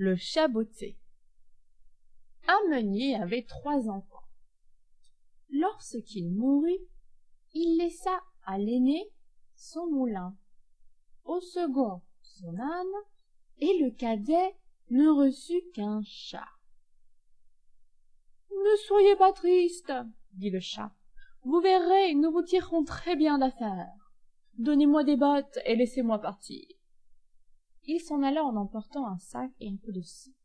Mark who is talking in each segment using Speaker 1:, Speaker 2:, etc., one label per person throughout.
Speaker 1: le chat botté un meunier avait trois enfants. Lorsqu'il mourut il laissa à l'aîné son moulin. Au second son âne et le cadet ne reçut qu'un chat. Ne soyez pas triste dit le chat. Vous verrez nous vous tirerons très bien d'affaire. Donnez-moi des bottes et laissez-moi partir il s'en alla en emportant un sac et un peu de scie.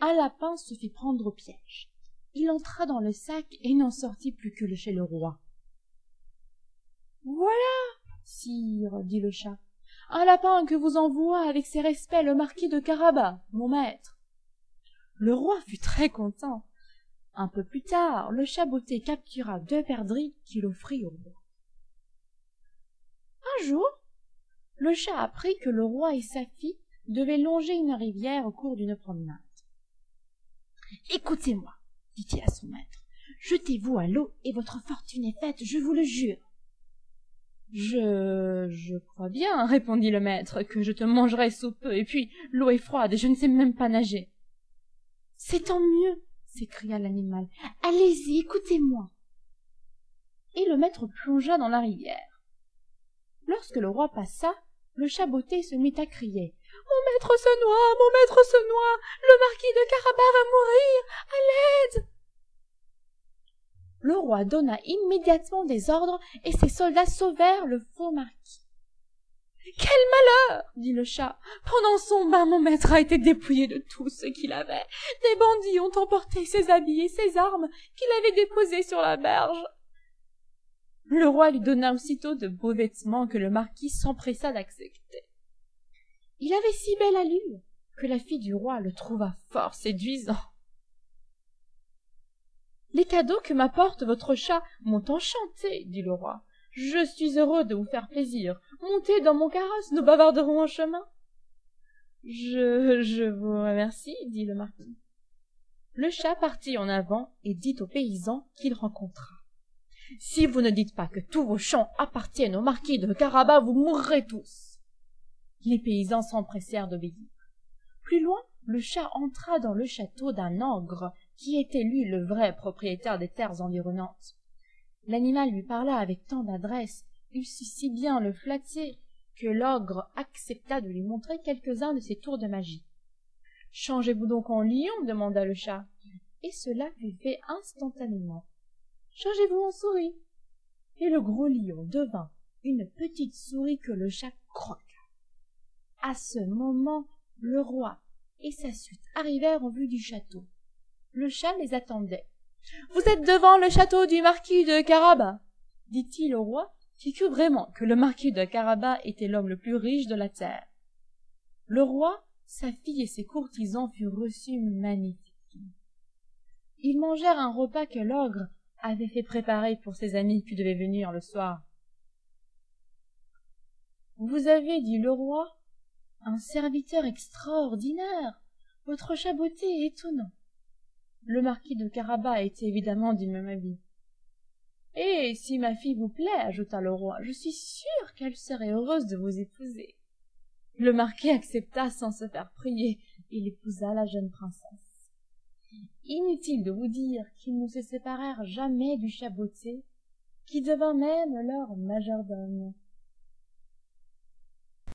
Speaker 1: Un lapin se fit prendre au piège. Il entra dans le sac et n'en sortit plus que chez le roi. Voilà sire dit le chat. Un lapin que vous envoie avec ses respects le marquis de carabas mon maître. Le roi fut très content. Un peu plus tard le chat botté captura deux perdrix qu'il offrit au roi. Un jour le chat apprit que le roi et sa fille devaient longer une rivière au cours d'une promenade. Écoutez-moi dit-il à son maître jetez-vous à l'eau et votre fortune est faite je vous le jure. Je je crois bien répondit le maître que je te mangerai sous peu et puis l'eau est froide et je ne sais même pas nager. C'est tant mieux s'écria l'animal. Allez-y écoutez-moi. Et le maître plongea dans la rivière. Lorsque le roi passa le chat botté se mit à crier mon maître se noie mon maître se noie le marquis de carabas va mourir à l'aide! Le roi donna immédiatement des ordres et ses soldats sauvèrent le faux marquis quel malheur! dit le chat pendant son bain mon maître a été dépouillé de tout ce qu'il avait. Des bandits ont emporté ses habits et ses armes qu'il avait déposés sur la berge le roi lui donna aussitôt de beaux vêtements que le marquis s'empressa d'accepter. Il avait si belle allure que la fille du roi le trouva fort séduisant les cadeaux que m'apporte votre chat m'ont enchanté dit le roi. Je suis heureux de vous faire plaisir. Montez dans mon carrosse nous bavarderons en chemin je je vous remercie dit le marquis. Le chat partit en avant et dit au paysan qu'il rencontra si vous ne dites pas que tous vos champs appartiennent au marquis de carabas vous mourrez tous. Les paysans s'empressèrent d'obéir plus loin le chat entra dans le château d'un ogre qui était lui le vrai propriétaire des terres environnantes. L'animal lui parla avec tant d'adresse il sut si bien le flatter que l'ogre accepta de lui montrer quelques-uns de ses tours de magie changez-vous donc en lion? demanda le chat. Et cela fut fait instantanément changez-vous en souris. Et le gros lion devint une petite souris que le chat croqua. À ce moment le roi et sa suite arrivèrent en vue du château. Le chat les attendait vous êtes devant le château du marquis de carabas dit-il au roi qui crut vraiment que le marquis de carabas était l'homme le plus riche de la terre. Le roi sa fille et ses courtisans furent reçus magnifiquement. Ils mangèrent un repas que l'ogre avait fait préparer pour ses amis qui devaient venir le soir. Vous avez dit le roi un serviteur extraordinaire. Votre chat botté est étonnant. Le marquis de carabas était évidemment du même avis. Et si ma fille vous plaît ajouta le roi je suis sûr qu'elle serait heureuse de vous épouser. Le marquis accepta sans se faire prier. Il épousa la jeune princesse inutile de vous dire qu'ils ne se séparèrent jamais du chat botté qui devint même leur majordome